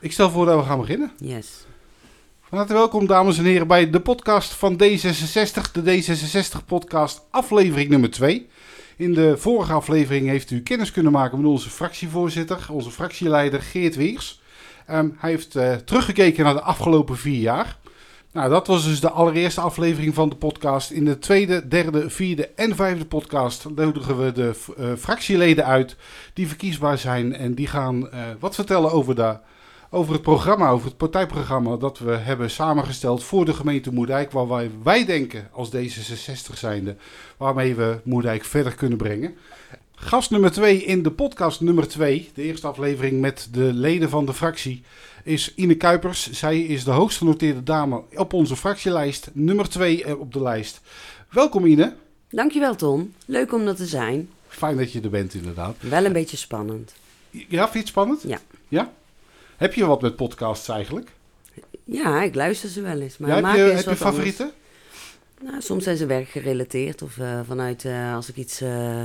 Ik stel voor dat we gaan beginnen. Yes. Van harte welkom, dames en heren, bij de podcast van D66, de D66-podcast, aflevering nummer 2. In de vorige aflevering heeft u kennis kunnen maken met onze fractievoorzitter, onze fractieleider Geert Weers. Ehm, hij heeft uh, teruggekeken naar de afgelopen vier jaar. Nou, dat was dus de allereerste aflevering van de podcast. In de tweede, derde, vierde en vijfde podcast nodigen we de uh, fractieleden uit die verkiesbaar zijn. En die gaan uh, wat vertellen over, de, over het programma, over het partijprogramma dat we hebben samengesteld voor de gemeente Moerdijk. Waar wij, wij denken als D66 zijnde, waarmee we Moerdijk verder kunnen brengen. Gast nummer 2 in de podcast nummer 2, de eerste aflevering met de leden van de fractie, is Ine Kuipers. Zij is de hoogst genoteerde dame op onze fractielijst, nummer 2 op de lijst. Welkom Ine. Dankjewel Tom, leuk om er te zijn. Fijn dat je er bent inderdaad. Wel een beetje spannend. Ja, vind je het spannend? Ja. Ja? Heb je wat met podcasts eigenlijk? Ja, ik luister ze wel eens. Maar ja, heb je, heb je favorieten? Nou, soms zijn ze werkgerelateerd of uh, vanuit uh, als ik iets... Uh,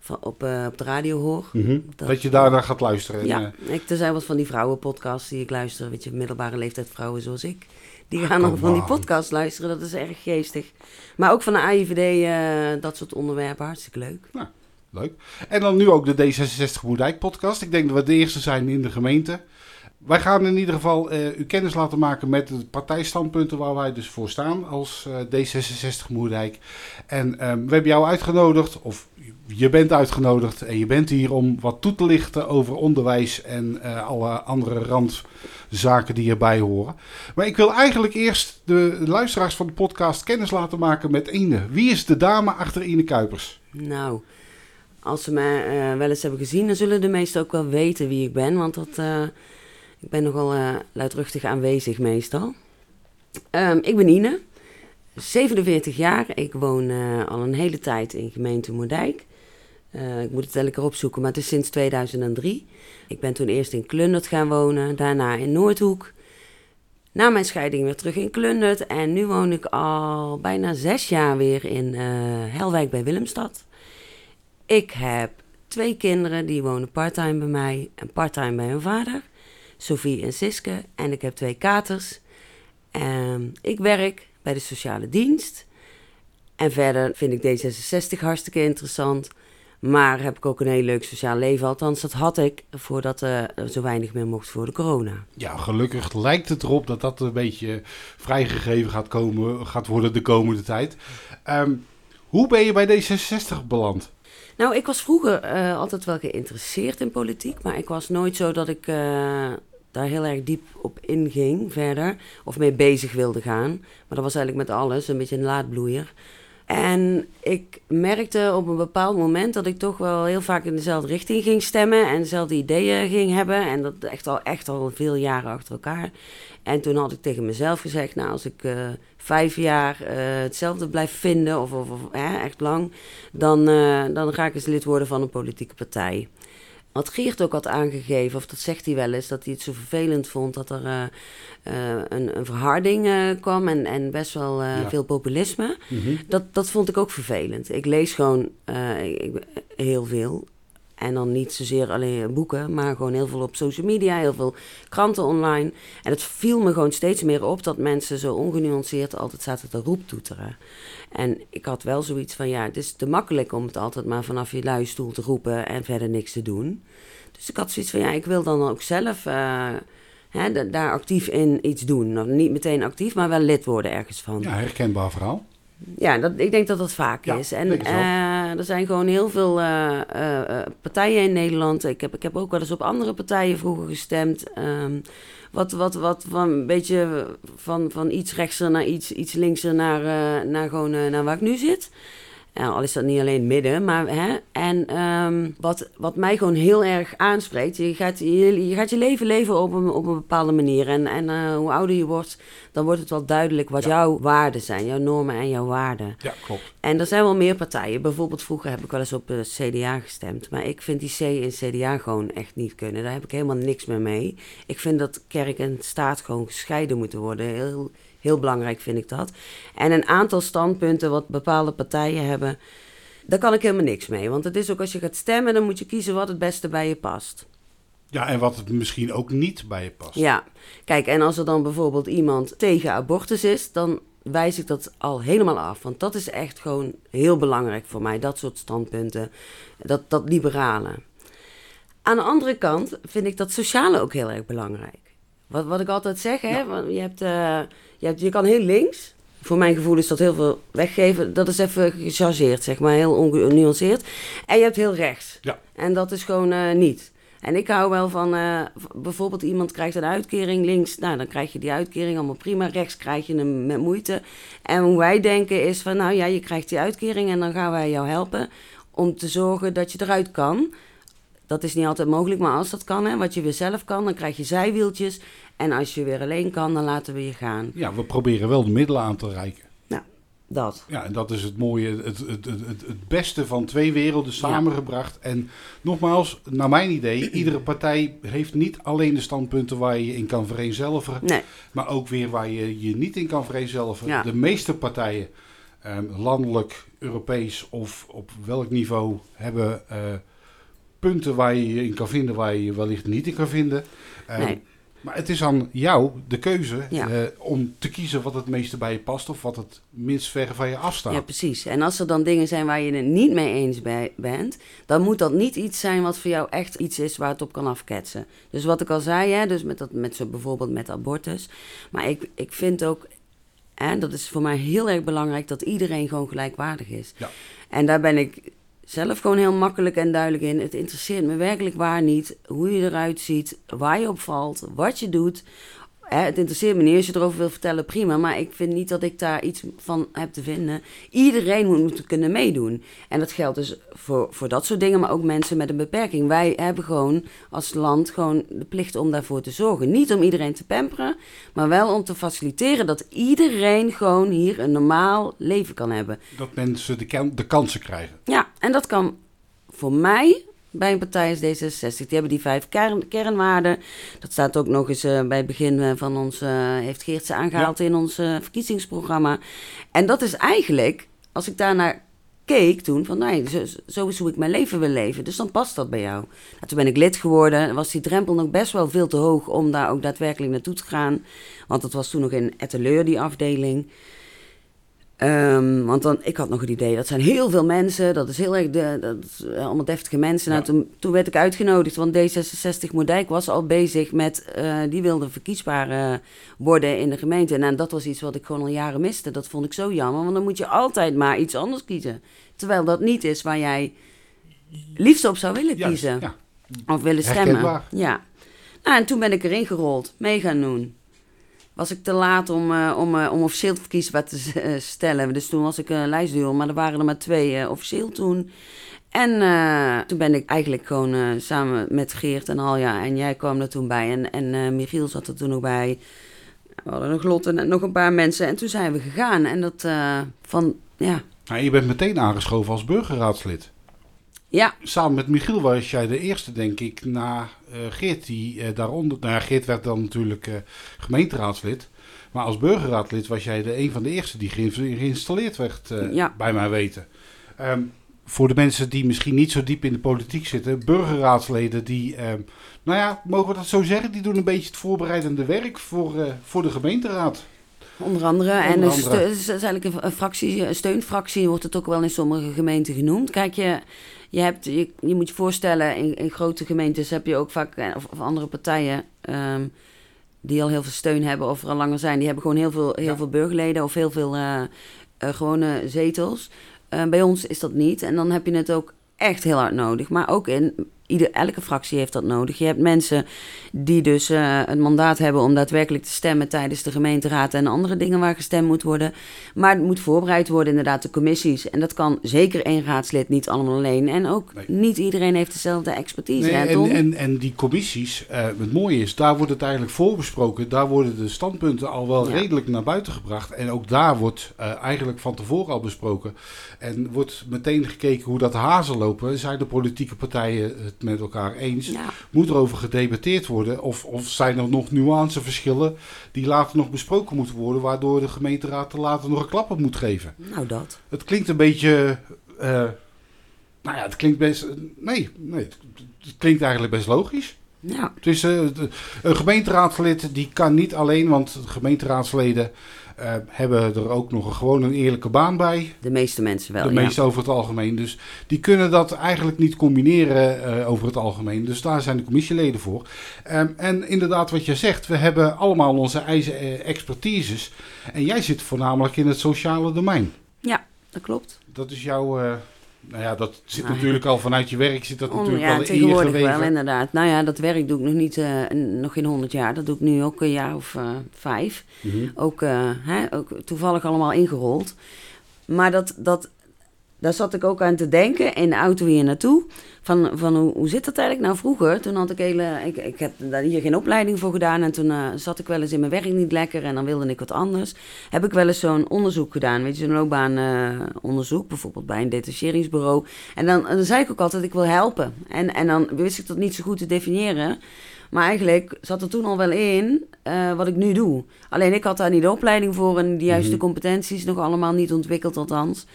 van, op, op de radio hoor. Mm -hmm. dat, dat, je daarna gaat luisteren. Ja, en, ik, er zijn wat van die vrouwenpodcasts die ik luister. Weet je, middelbare leeftijd vrouwen zoals ik. Die gaan dan van die podcasts luisteren. Dat is erg geestig. Maar ook van de AIVD, dat soort onderwerpen. Hartstikke leuk. Nou, leuk. En dan nu ook de D66 Moerdijk podcast. Ik denk dat we de eerste zijn in de gemeente. Wij gaan in ieder geval uh, u kennis laten maken met de partijstandpunten waar wij dus voor staan als uh, D66 Moerdijk. En um, we hebben jou uitgenodigd, of je bent uitgenodigd en je bent hier om wat toe te lichten over onderwijs en uh, alle andere randzaken die erbij horen. Maar ik wil eigenlijk eerst de luisteraars van de podcast kennis laten maken met Ine. Wie is de dame achter Ine Kuipers? Nou, als ze mij wel eens hebben gezien, dan zullen de meesten ook wel weten wie ik ben, want dat... Ik ben nogal uh, luidruchtig aanwezig meestal. Um, ik ben Ine, 47 jaar. Ik woon uh, al een hele tijd in gemeente Moerdijk. Uh, ik moet het lekker opzoeken, maar het is sinds 2003. Ik ben toen eerst in Klundert gaan wonen, daarna in Noordhoek. Na mijn scheiding weer terug in Klundert. En nu woon ik al bijna zes jaar weer in Helwijk bij Willemstad. Ik heb twee kinderen, die wonen parttime bij mij en parttime bij hun vader. Sophie en Siske. En ik heb twee katers. En ik werk bij de sociale dienst. En verder vind ik D66 hartstikke interessant. Maar heb ik ook een heel leuk sociaal leven. Althans, dat had ik voordat er zo weinig meer mocht voor de corona. Ja, gelukkig lijkt het erop dat dat een beetje vrijgegeven gaat, komen, gaat worden de komende tijd. Um, hoe ben je bij D66 beland? Nou, ik was vroeger uh, altijd wel geïnteresseerd in politiek. Maar ik was nooit zo dat ik uh, daar heel erg diep op inging verder. Of mee bezig wilde gaan. Maar dat was eigenlijk met alles, een beetje een laadbloeier. En ik merkte op een bepaald moment dat ik toch wel heel vaak in dezelfde richting ging stemmen en dezelfde ideeën ging hebben. En dat echt al, echt al veel jaren achter elkaar. En toen had ik tegen mezelf gezegd, nou als ik uh, vijf jaar uh, hetzelfde blijf vinden, of, of, of echt lang, dan, uh, dan ga ik eens lid worden van een politieke partij. Wat Geert ook had aangegeven, of dat zegt hij wel eens, dat hij het zo vervelend vond dat er uh, uh, een, een, verharding kwam en, en best wel ja. veel populisme. Mm -hmm. dat, dat vond ik ook vervelend. Ik lees gewoon heel veel. En dan niet zozeer alleen boeken, maar gewoon heel veel op social media, heel veel kranten online. En het viel me gewoon steeds meer op dat mensen zo ongenuanceerd altijd zaten te roeptoeteren. En ik had wel zoiets van, ja, het is te makkelijk om het altijd maar vanaf je luie stoel te roepen en verder niks te doen. Dus ik had zoiets van, ja, ik wil dan ook zelf uh, hè, daar actief in iets doen. Nou, niet meteen actief, maar wel lid worden ergens van. Ja, herkenbaar verhaal. Ja, dat, ik denk dat dat vaak ja, is. En er zijn gewoon heel veel uh, uh, partijen in Nederland. Ik heb, ik heb ook wel eens op andere partijen vroeger gestemd. Um, wat, wat, wat van een beetje van, van iets rechtser naar iets, iets linkser naar, naar, gewoon, naar waar ik nu zit. Al is dat niet alleen midden, maar hè. En um, wat, wat mij gewoon heel erg aanspreekt, je gaat je, je, gaat je leven leven op een, op een bepaalde manier. En, en uh, hoe ouder je wordt, dan wordt het wel duidelijk wat ja. jouw waarden zijn, jouw normen en jouw waarden. Ja, klopt. En er zijn wel meer partijen. Bijvoorbeeld vroeger heb ik wel eens op de CDA gestemd. Maar ik vind die C en CDA gewoon echt niet kunnen. Daar heb ik helemaal niks meer mee. Ik vind dat kerk en staat gewoon gescheiden moeten worden. Heel, Heel belangrijk vind ik dat. En een aantal standpunten wat bepaalde partijen hebben, daar kan ik helemaal niks mee. Want het is ook als je gaat stemmen, dan moet je kiezen wat het beste bij je past. Ja, en wat het misschien ook niet bij je past. Ja, kijk, en als er dan bijvoorbeeld iemand tegen abortus is, dan wijs ik dat al helemaal af. Want dat is echt gewoon heel belangrijk voor mij, dat soort standpunten, dat, dat liberale. Aan de andere kant vind ik dat sociale ook heel erg belangrijk. Wat, wat ik altijd zeg, hè, want je, hebt, eh, je, je kan heel links, voor mijn gevoel is dat heel veel weggeven. Dat is even gechargeerd, zeg maar, heel ongenuanceerd. En je hebt heel rechts. Ja. En dat is gewoon eh, niet. En ik hou wel van, eh, bijvoorbeeld iemand krijgt een uitkering links, nou dan krijg je die uitkering allemaal prima, rechts krijg je hem met moeite. En hoe wij denken is van, nou ja, je krijgt die uitkering en dan gaan wij jou helpen om te zorgen dat je eruit kan. Dat is niet altijd mogelijk, maar als dat kan, hè, wat je weer zelf kan, dan krijg je zijwieltjes. En als je weer alleen kan, dan laten we je gaan. Ja, we proberen wel de middelen aan te reiken. Nou, dat. Ja, en dat is het mooie, het, het, het, het, beste van twee werelden samengebracht. En nogmaals, naar mijn idee, iedere partij heeft niet alleen de standpunten waar je je in kan vereenzelvigen, Nee, maar ook weer waar je je niet in kan vereenzelvigen. Ja. De meeste partijen, ehm, landelijk, Europees of op welk niveau, hebben eh, punten waar je je in kan vinden, waar je je wellicht niet in kan vinden. Ehm, Nee. Maar het is aan jou de keuze Ja. eh, om te kiezen wat het meeste bij je past of wat het minst ver van je afstaat. ja, precies. En als er dan dingen zijn waar je het niet mee eens bij bent, dan moet dat niet iets zijn wat voor jou echt iets is waar het op kan afketsen. Dus wat ik al zei, hè, dus met dat, met zo bijvoorbeeld met abortus. Maar ik, ik vind ook, en dat is voor mij heel erg belangrijk, dat iedereen gewoon gelijkwaardig is. Ja. En daar ben ik zelf gewoon heel makkelijk en duidelijk in. Het interesseert me werkelijk waar niet hoe je eruit ziet, waar je op valt, wat je doet. Hè, het interesseert me niet als je erover wil vertellen, prima. Maar ik vind niet dat ik daar iets van heb te vinden. Iedereen moet moeten kunnen meedoen. En dat geldt dus voor, voor dat soort dingen, maar ook mensen met een beperking. Wij hebben gewoon als land gewoon de plicht om daarvoor te zorgen. Niet om iedereen te pamperen, maar wel om te faciliteren dat iedereen gewoon hier een normaal leven kan hebben. Dat mensen de kansen krijgen. Ja, en dat kan voor mij bij een partij als D66. Die hebben die vijf kern, kernwaarden. Dat staat ook nog eens eh, bij het begin eh, van ons, eh, heeft Geert ze aangehaald in ons verkiezingsprogramma. En dat is eigenlijk, als ik daarnaar keek toen, van nee, zo, zo is hoe ik mijn leven wil leven. Dus dan past dat bij jou. Nou, toen ben ik lid geworden. Was die drempel nog best wel veel te hoog om daar ook daadwerkelijk naartoe te gaan. Want dat was toen nog in Etteleur, die afdeling. Ehm, want dan, ik had nog het idee, dat zijn heel veel mensen, dat is heel erg, de, dat is eh, allemaal deftige mensen. Nou, Ja. toen, toen werd ik uitgenodigd, want D66 Moerdijk was al bezig met, eh, die wilde verkiesbaar eh, worden in de gemeente. En dat was iets wat ik gewoon al jaren miste. Dat vond ik zo jammer, want dan moet je altijd maar iets anders kiezen. Terwijl dat niet is waar jij liefst op zou willen Juist, kiezen. ja. Of willen stemmen. Herkenbaar. Ja. Nou, en toen ben ik erin gerold, mee gaan doen. Was ik te laat om, eh, om, eh, om officieel verkiesbaar te eh, stellen. Dus toen was ik een lijstduur, maar er waren er maar twee officieel toen. En toen ben ik eigenlijk gewoon samen met Geert en Alja en jij kwam er toen bij. En, en Michiel zat er toen nog bij. We hadden nog Lotte en nog een paar mensen. En toen zijn we gegaan. En dat van, ja, Nou, je bent meteen aangeschoven als burgerraadslid. Ja, Samen met Michiel was jij de eerste, denk ik, na eh, Geert die eh, daaronder... Nou ja, Geert werd dan natuurlijk eh, gemeenteraadslid. Maar als burgerraadlid was jij de een van de eerste die geïns- geïnstalleerd werd, Ja. bij mijn weten. Ehm, voor de mensen die misschien niet zo diep in de politiek zitten, burgerraadsleden die, ehm, nou ja, mogen we dat zo zeggen, die doen een beetje het voorbereidende werk voor, voor de gemeenteraad. Onder andere. en het is eigenlijk een, een fractie, een steunfractie wordt het ook wel in sommige gemeenten genoemd. Kijk, je, je, hebt, je, je moet je voorstellen, in, in grote gemeentes heb je ook vaak, eh, of, of andere partijen ehm, die al heel veel steun hebben of er al langer zijn, die hebben gewoon heel veel, heel Ja. veel burgerleden of heel veel eh, eh, gewone zetels. Bij ons is dat niet. En dan heb je het ook echt heel hard nodig. Maar ook in ieder, elke fractie heeft dat nodig. Je hebt mensen die dus eh het mandaat hebben om daadwerkelijk te stemmen tijdens de gemeenteraad en andere dingen waar gestemd moet worden. Maar het moet voorbereid worden, inderdaad, de commissies. En dat kan zeker één raadslid niet allemaal alleen. En ook Nee. niet iedereen heeft dezelfde expertise. Nee, hè, en, en, en die commissies, eh, het mooie is, daar wordt het eigenlijk voorbesproken. Daar worden de standpunten al wel Ja. redelijk naar buiten gebracht. En ook daar wordt eh, eigenlijk van tevoren al besproken. En wordt meteen gekeken hoe dat hazen lopen. Zijn de politieke partijen met elkaar eens? Ja. Moet er over gedebatteerd worden? Of, of zijn er nog nuanceverschillen die later nog besproken moeten worden, waardoor de gemeenteraad er later nog een klap op moet geven? Nou, dat. Het klinkt een beetje. eh, nou ja, het klinkt best. Nee, nee het, het klinkt eigenlijk best logisch. Ja, Dus eh, de- een gemeenteraadslid die kan niet alleen, want de gemeenteraadsleden eh, hebben er ook nog een, gewoon een eerlijke baan bij. de meeste mensen wel. de ja. meeste over het algemeen. Dus die kunnen dat eigenlijk niet combineren eh, over het algemeen. Dus daar zijn de commissieleden voor. Ehm, en inderdaad, wat je zegt, we hebben allemaal onze eigen eh, expertises. En jij zit voornamelijk in het sociale domein. Ja, dat klopt. Dat is jouw. Nou ja, dat zit Nou natuurlijk al vanuit je werk. Zit dat On- natuurlijk ja, wel tegenwoordig wel, inderdaad. Nou ja, dat werk doe ik nog niet, eh, nog geen honderd jaar. Dat doe ik nu ook een jaar of eh, vijf. Mhm. Ook, eh, hè, ook toevallig allemaal ingerold. Maar dat, dat, daar zat ik ook aan te denken in de auto hier naartoe. Van, van hoe, hoe zit dat eigenlijk? Nou, vroeger, toen had ik hele. Ik, ik heb daar hier geen opleiding voor gedaan. En toen eh, zat ik wel eens in mijn werk niet lekker. En dan wilde ik wat anders. Heb ik wel eens zo'n onderzoek gedaan. Weet je, zo'n loopbaanonderzoek. bijvoorbeeld bij een detacheringsbureau. En dan, dan zei ik ook altijd: ik wil helpen. En, en dan wist ik dat niet zo goed te definiëren. Maar eigenlijk zat er toen al wel in eh, wat ik nu doe. Alleen ik had daar niet de opleiding voor en de juiste Mhm. competenties nog allemaal niet ontwikkeld althans.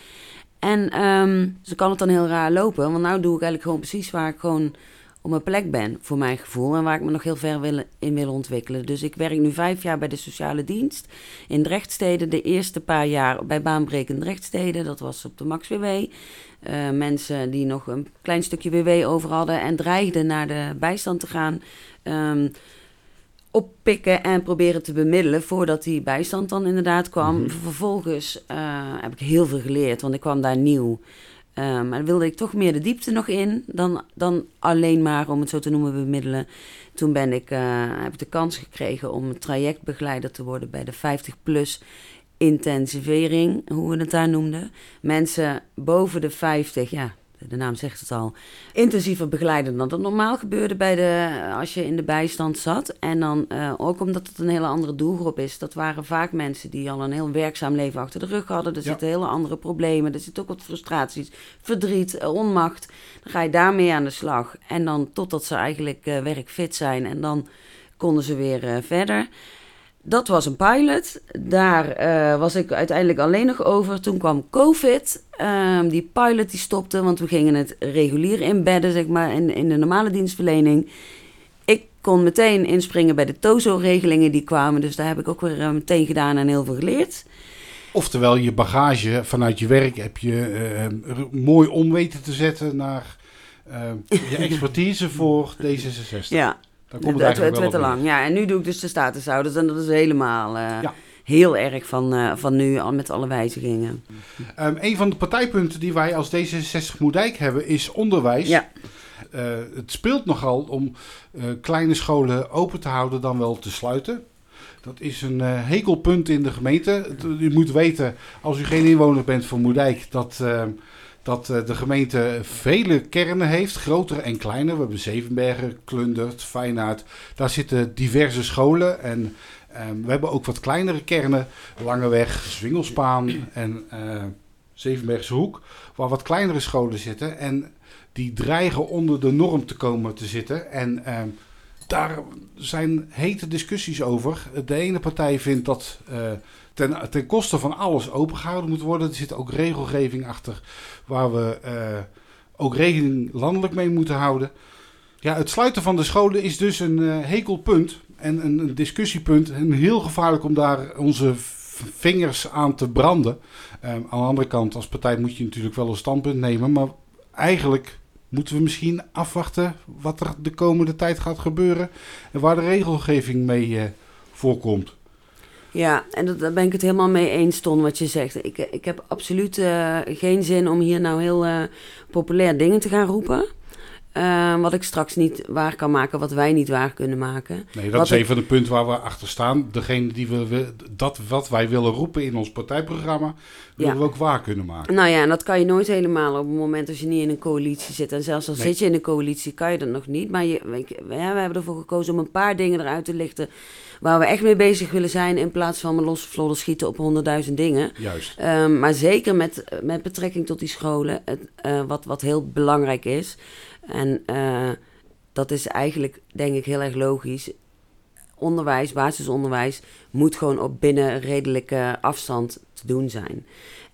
En ehm zo kan het dan heel raar lopen, want nu doe ik eigenlijk gewoon precies waar ik gewoon op mijn plek ben, voor mijn gevoel. En waar ik me nog heel ver wil, in wil ontwikkelen. Dus ik werk nu vijf jaar bij de sociale dienst in Drechtsteden. De eerste paar jaar bij baanbrekend Drechtsteden, dat was op de Max WW. Eh, mensen die nog een klein stukje WW over hadden en dreigden naar de bijstand te gaan. ehm, oppikken en proberen te bemiddelen voordat die bijstand dan inderdaad kwam. Mhm. Vervolgens eh, heb ik heel veel geleerd, want ik kwam daar nieuw. Eh, maar wilde ik toch meer de diepte nog in dan, dan alleen maar, om het zo te noemen, bemiddelen. Toen ben ik, eh, heb ik de kans gekregen om trajectbegeleider te worden bij de 50-plus intensivering, hoe we het daar noemden. Mensen boven de 50, ja, de naam zegt het al, intensiever begeleiden dan dat normaal gebeurde bij de, als je in de bijstand zat. En dan eh, ook omdat het een hele andere doelgroep is. Dat waren vaak mensen die al een heel werkzaam leven achter de rug hadden. Er Ja. zitten hele andere problemen. Er zitten ook wat frustraties, verdriet, eh, onmacht. Dan ga je daarmee aan de slag. En dan totdat ze eigenlijk eh, werkfit zijn. En dan konden ze weer verder. Dat was een pilot. Daar eh, was ik uiteindelijk alleen nog over. Toen kwam COVID. Ehm, die pilot die stopte, want we gingen het regulier inbedden, zeg maar, in, in de normale dienstverlening. Ik kon meteen inspringen bij de TOZO-regelingen die kwamen. Dus daar heb ik ook weer eh, meteen gedaan en heel veel geleerd. Oftewel, je bagage vanuit je werk heb je r- mooi om weten te zetten naar je expertise voor D66. Ja, Daar komt het, eigenlijk wel te lang. Ja, en nu doe ik dus de statushouders. En dat is helemaal eh, Ja. heel erg van, eh, van nu al met alle wijzigingen. Ehm, een van de partijpunten die wij als D66 Moerdijk hebben is onderwijs. Ja. Eh, het speelt nogal om kleine scholen open te houden dan wel te sluiten. Dat is een hekelpunt in de gemeente. U moet weten, als u geen inwoner bent van Moerdijk, dat, eh, dat eh, de gemeente vele kernen heeft, grotere en kleiner. We hebben Zevenbergen, Klundert, Feyenaard. Daar zitten diverse scholen en ehm, we hebben ook wat kleinere kernen. Langeweg, Zwingelspaan en eh, Zevenbergse Hoek, waar wat kleinere scholen zitten. En die dreigen onder de norm te komen te zitten. En ehm, daar zijn hete discussies over. De ene partij vindt dat eh, ten, ten koste van alles opengehouden moet worden. Er zit ook regelgeving achter waar we eh, ook rekening landelijk mee moeten houden. Ja, het sluiten van de scholen is dus een eh, hekelpunt en een, discussiepunt. En heel gevaarlijk om daar onze vingers aan te branden. Ehm, aan de andere kant, als partij moet je natuurlijk wel een standpunt nemen. Maar eigenlijk moeten we misschien afwachten wat er de komende tijd gaat gebeuren. En waar de regelgeving mee eh, voorkomt. Ja, en dat, daar ben ik het helemaal mee eens, Ton, wat je zegt. Ik, ik heb absoluut eh, geen zin om hier nou heel eh, populair dingen te gaan roepen. Eh, wat ik straks niet waar kan maken, wat wij niet waar kunnen maken. Nee, dat Wat is ik- van de punten waar we achter staan. Degene die we, we- dat wat wij willen roepen in ons partijprogramma, willen Ja. we ook waar kunnen maken. Nou ja, en dat kan je nooit helemaal op het moment als je niet in een coalitie zit. En zelfs al Nee. zit je in een coalitie, kan je dat nog niet. Maar je, we, we hebben ervoor gekozen om een paar dingen eruit te lichten waar we echt mee bezig willen zijn. In plaats van met losse vlodder schieten op honderdduizend dingen. Juist. Ehm, maar zeker met, met betrekking tot die scholen, het, eh, wat, wat heel belangrijk is. En eh, dat is eigenlijk, denk ik, heel erg logisch. Onderwijs, basisonderwijs, moet gewoon op binnen redelijke afstand te doen zijn.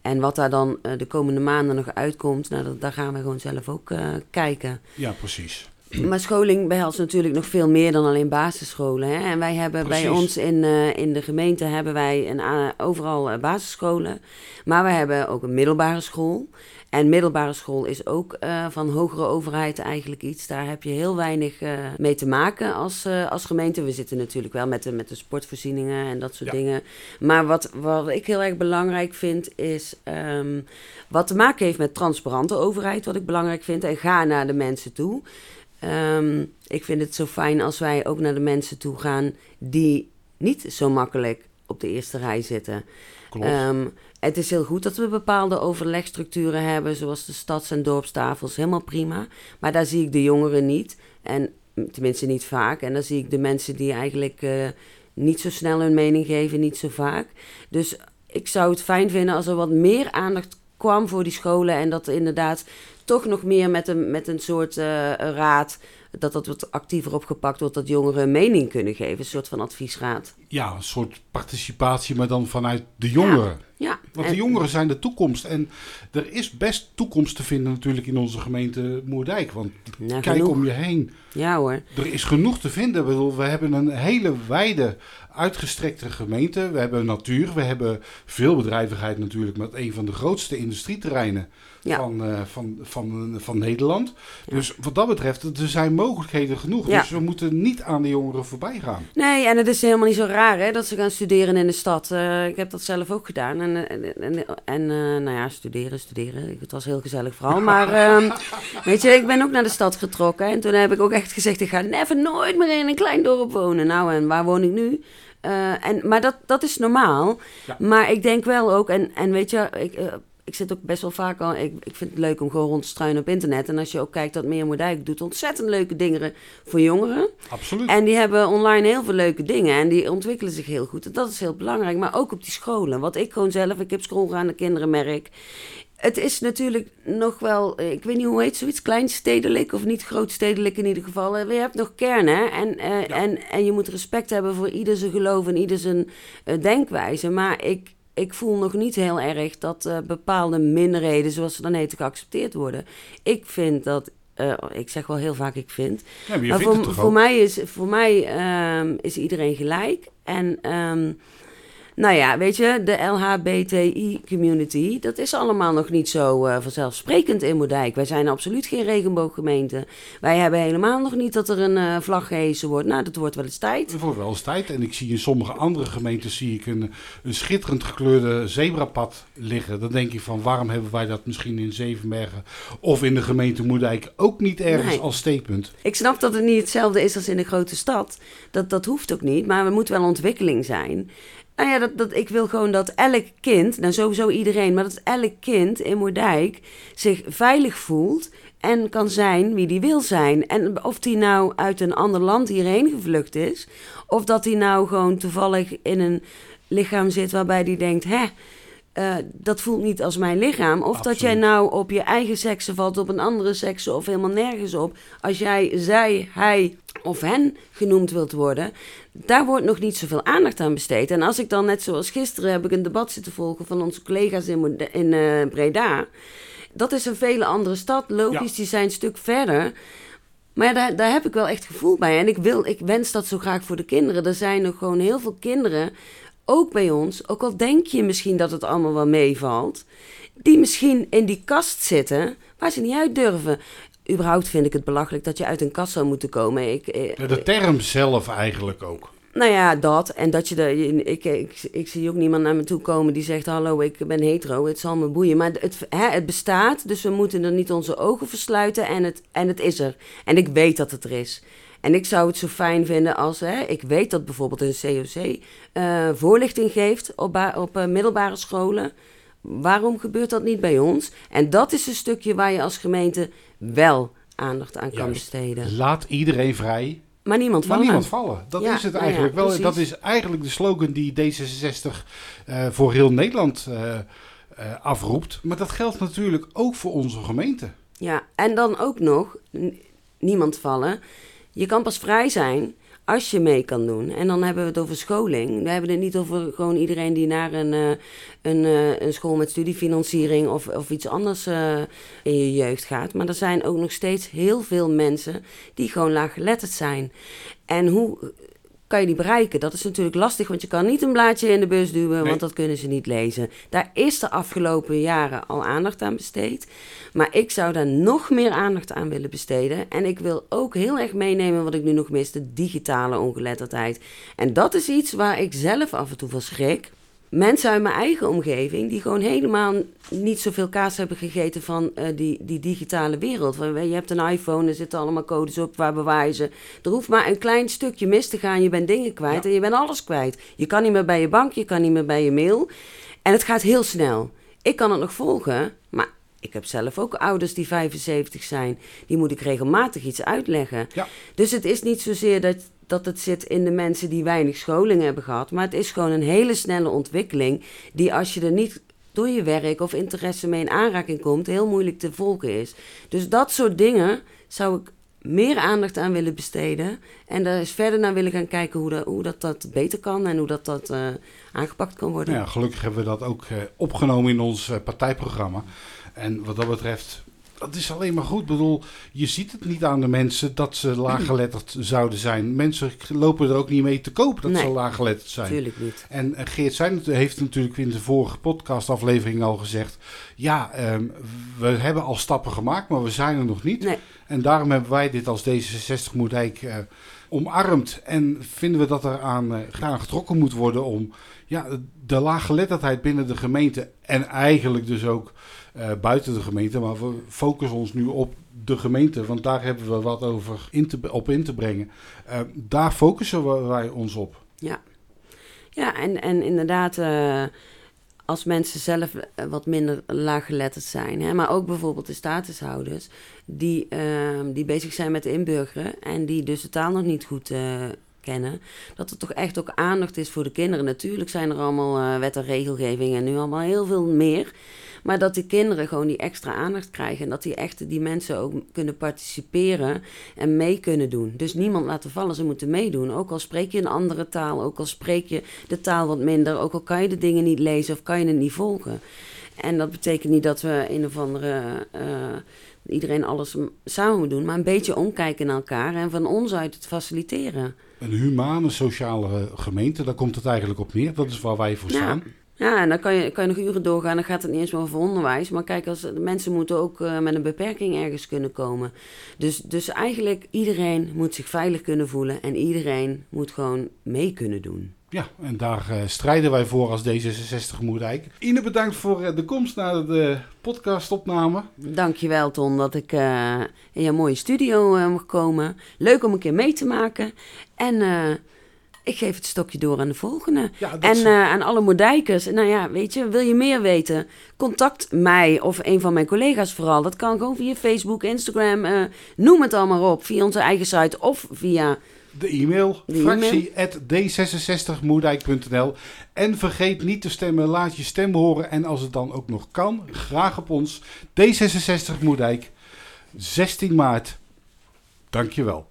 En wat daar dan eh, de komende maanden nog uitkomt, nou, dat, daar gaan we gewoon zelf ook kijken. Ja, precies. Maar scholing behelst natuurlijk nog veel meer dan alleen basisscholen. Hè? En wij hebben bij ons in, eh, in de gemeente hebben wij een, overal eh, basisscholen. Maar we hebben ook een middelbare school. En middelbare school is ook eh, van hogere overheid eigenlijk iets. Daar heb je heel weinig mee te maken als, als gemeente. We zitten natuurlijk wel met de, met de sportvoorzieningen en dat soort Ja. dingen. Maar wat, wat ik heel erg belangrijk vind is... ehm, wat te maken heeft met transparante overheid, wat ik belangrijk vind. En ga naar de mensen toe. Ehm, ik vind het zo fijn als wij ook naar de mensen toe gaan die niet zo makkelijk op de eerste rij zitten. Ehm, het is heel goed dat we bepaalde overlegstructuren hebben, zoals de stads- en dorpstafels, helemaal prima. Maar daar zie ik de jongeren niet, en tenminste niet vaak. En dan zie ik de mensen die eigenlijk eh, niet zo snel hun mening geven, niet zo vaak. Dus ik zou het fijn vinden als er wat meer aandacht kwam voor die scholen en dat er inderdaad toch nog meer met een, met een soort eh, raad, dat dat wat actiever opgepakt wordt, dat jongeren een mening kunnen geven, een soort van adviesraad. ja, een soort participatie, maar dan vanuit de jongeren. Ja, Want en- de jongeren zijn de toekomst. En er is best toekomst te vinden natuurlijk in onze gemeente Moerdijk. Want Nou, kijk genoeg. om je heen. Ja hoor. Er is genoeg te vinden. Bedoel, we hebben een hele wijde, uitgestrekte gemeente. We hebben natuur. We hebben veel bedrijvigheid natuurlijk met een van de grootste industrieterreinen Ja. van, eh, van, van, van Nederland. Dus wat dat betreft, er zijn mogelijkheden genoeg. Ja. Dus we moeten niet aan de jongeren voorbij gaan. Nee, en het is helemaal niet zo raar hè, dat ze gaan studeren in de stad. Eh, ik heb dat zelf ook gedaan. En, en, en, en, eh, nou ja, studeren, studeren. Het was heel gezellig vooral. Maar ehm, weet je, ik ben ook naar de stad getrokken. En toen heb ik ook echt gezegd, ik ga never nooit meer in een klein dorp wonen. Nou, en waar woon ik nu? Eh, en, maar dat, dat is normaal. Ja. Maar ik denk wel ook, en, en weet je, ik, eh, ik zit ook best wel vaak al. Ik, ik vind het leuk om gewoon rond te struinen op internet. En als je ook kijkt dat Meer Moerdijk doet ontzettend leuke dingen voor jongeren. Absoluut. En die hebben online heel veel leuke dingen en die ontwikkelen zich heel goed. En dat is heel belangrijk, maar ook op die scholen. Wat ik gewoon zelf, ik heb schoolgaande kinderen, merk. Het is natuurlijk nog wel, ik weet niet hoe heet zoiets, kleinstedelijk of niet grootstedelijk in ieder geval. Eh, Je hebt nog kernen en, eh, en, en je moet respect hebben voor ieder zijn geloof en ieder zijn eh, denkwijze. Maar ik, ik voel nog niet heel erg dat eh, bepaalde minderheden, zoals ze dan heten, geaccepteerd worden. Ik vind dat, eh, ik zeg wel heel vaak ik vind, Ja, maar voor, voor mij, is, voor mij ehm, is iedereen gelijk. En ehm, nou ja, weet je, de LHBTI-community, dat is allemaal nog niet zo eh, vanzelfsprekend in Moerdijk. Wij zijn absoluut geen regenbooggemeente. Wij hebben helemaal nog niet dat er een eh, vlag gehesen wordt. Nou, dat wordt wel eens tijd. Het wordt wel eens tijd. En ik zie in sommige andere gemeentes zie ik een, een schitterend gekleurde zebrapad liggen. Dan denk je van waarom hebben wij dat misschien in Zevenbergen of in de gemeente Moerdijk ook niet ergens Nee. als steekpunt. Ik snap dat het niet hetzelfde is als in een grote stad. Dat, dat hoeft ook niet, maar er moet wel ontwikkeling zijn. Nou ja, dat, dat, ik wil gewoon dat elk kind, nou sowieso iedereen, maar dat elk kind in Moerdijk zich veilig voelt en kan zijn wie die wil zijn. En of die nou uit een ander land hierheen gevlucht is, of dat hij nou gewoon toevallig in een lichaam zit waarbij die denkt, hè, eh, dat voelt niet als mijn lichaam. Of dat jij nou op je eigen sekse valt, op een andere sekse of helemaal nergens op. Als jij zij, hij of hen genoemd wilt worden, daar wordt nog niet zoveel aandacht aan besteed. En als ik dan, net zoals gisteren, heb ik een debat zitten volgen van onze collega's in, in eh, Breda. Dat is een vele andere stad. Logisch, Ja. die zijn een stuk verder. Maar ja, daar, daar heb ik wel echt gevoel bij. En ik, wil, ik wens dat zo graag voor de kinderen. Er zijn nog gewoon heel veel kinderen, ook bij ons, ook al denk je misschien dat het allemaal wel meevalt, die misschien in die kast zitten waar ze niet uit durven. Überhaupt vind ik het belachelijk dat je uit een kast zou moeten komen. Ik, eh, De term zelf eigenlijk ook. nou ja, dat. En dat je de. Ik, ik, ik zie ook niemand naar me toe komen die zegt: Hallo, ik ben hetero, het zal me boeien. Maar het, hè, het bestaat, dus we moeten er niet onze ogen versluiten. En het, en het is er. En ik weet dat het er is. En ik zou het zo fijn vinden als. Hè, ik weet dat bijvoorbeeld een COC eh, voorlichting geeft op, op eh, middelbare scholen. Waarom gebeurt dat niet bij ons? En dat is een stukje waar je als gemeente wel aandacht aan kan Juist. besteden. Laat iedereen vrij, Maar niemand maar van niemand vallen. Dat Ja, is het nou ja, eigenlijk wel. Dat is eigenlijk de slogan die D66 eh, voor heel Nederland afroept. Maar dat geldt natuurlijk ook voor onze gemeente. Ja, en dan ook nog, niemand vallen. Je kan pas vrij zijn als je mee kan doen. En dan hebben we het over scholing. We hebben het niet over gewoon iedereen die naar een, uh, een, uh, een school met studiefinanciering of, of iets anders uh, in je jeugd gaat. Maar er zijn ook nog steeds heel veel mensen die gewoon laaggeletterd zijn. En hoe kan je die bereiken? Dat is natuurlijk lastig, want je kan niet een blaadje in de bus duwen, want dat kunnen ze niet lezen. Daar is de afgelopen jaren al aandacht aan besteed. Maar ik zou daar nog meer aandacht aan willen besteden. En ik wil ook heel erg meenemen wat ik nu nog mis, de digitale ongeletterdheid. En dat is iets waar ik zelf af en toe van schrik mensen uit mijn eigen omgeving die gewoon helemaal niet zoveel kaas hebben gegeten van uh, die, die digitale wereld. Je hebt een iPhone, er zitten allemaal codes op, waar bewaar je ze? Er hoeft maar een klein stukje mis te gaan, je bent dingen kwijt en je bent alles kwijt. Je kan niet meer bij je bank, je kan niet meer bij je mail. En het gaat heel snel. Ik kan het nog volgen, maar ik heb zelf ook ouders die 75 zijn. Die moet ik regelmatig iets uitleggen. Ja. Dus het is niet zozeer dat, dat het zit in de mensen die weinig scholing hebben gehad. Maar het is gewoon een hele snelle ontwikkeling. Die als je er niet door je werk of interesse mee in aanraking komt, heel moeilijk te volgen is. Dus dat soort dingen zou ik meer aandacht aan willen besteden. En daar eens verder naar willen gaan kijken hoe dat, hoe dat, dat beter kan en hoe dat, dat uh, aangepakt kan worden. Ja, gelukkig hebben we dat ook uh, opgenomen in ons uh, partijprogramma. En wat dat betreft, dat is alleen maar goed. Ik bedoel, je ziet het niet aan de mensen dat ze laaggeletterd zouden zijn. Mensen lopen er ook niet mee te kopen dat Nee. ze laaggeletterd zijn. Tuurlijk niet. En eh, Geert Zijn heeft natuurlijk in de vorige podcastaflevering al gezegd... ja, ehm, we hebben al stappen gemaakt, maar we zijn er nog niet. Nee. En daarom hebben wij dit als D66 Moerdijk eh omarmd. En vinden we dat er aan eh, gaan getrokken moet worden om ja, de laaggeletterdheid binnen de gemeente... en eigenlijk dus ook eh, buiten de gemeente... maar we focussen ons nu op de gemeente... want daar hebben we wat over in te, op in te brengen. Eh, daar focussen wij ons op. Ja, ja en, en inderdaad, eh, als mensen zelf wat minder laaggeletterd zijn, hè, maar ook bijvoorbeeld de statushouders, die, ehm, die bezig zijn met inburgeren en die dus de taal nog niet goed kennen, dat er toch echt ook aandacht is voor de kinderen. Natuurlijk zijn er allemaal wet en regelgeving en nu allemaal heel veel meer. Maar dat die kinderen gewoon die extra aandacht krijgen. En dat die echt die mensen ook kunnen participeren en mee kunnen doen. Dus niemand laten vallen, ze moeten meedoen. Ook al spreek je een andere taal, ook al spreek je de taal wat minder, ook al kan je de dingen niet lezen of kan je het niet volgen. En dat betekent niet dat we een of andere. eh, iedereen alles samen moet doen, maar een beetje omkijken naar elkaar en van ons uit het faciliteren. Een humane sociale gemeente, daar komt het eigenlijk op neer. Dat is waar wij voor Ja. staan. Ja, en dan kan je, kan je nog uren doorgaan. Dan gaat het niet eens meer over onderwijs. Maar kijk, als, mensen moeten ook eh, met een beperking ergens kunnen komen. Dus, dus eigenlijk iedereen moet zich veilig kunnen voelen. En iedereen moet gewoon mee kunnen doen. Ja, en daar eh, strijden wij voor als D66 Moerdijk. Ine, bedankt voor eh, de komst naar de podcastopname. Dankjewel, Ton, dat ik in jouw mooie studio mag komen. Leuk om een keer mee te maken. En ik geef het stokje door aan de volgende. Ja, En is- eh, aan alle Moerdijkers, nou ja, weet je, wil je meer weten? Contact mij of een van mijn collega's vooral. Dat kan gewoon via Facebook, Instagram, eh, noem het allemaal op. Via onze eigen site of via... de e-mail, De e-mail. fractie.d66moerdijk.nl. En vergeet niet te stemmen, laat je stem horen. En als het dan ook nog kan, graag op ons D66 Moerdijk, 16 maart. Dankjewel.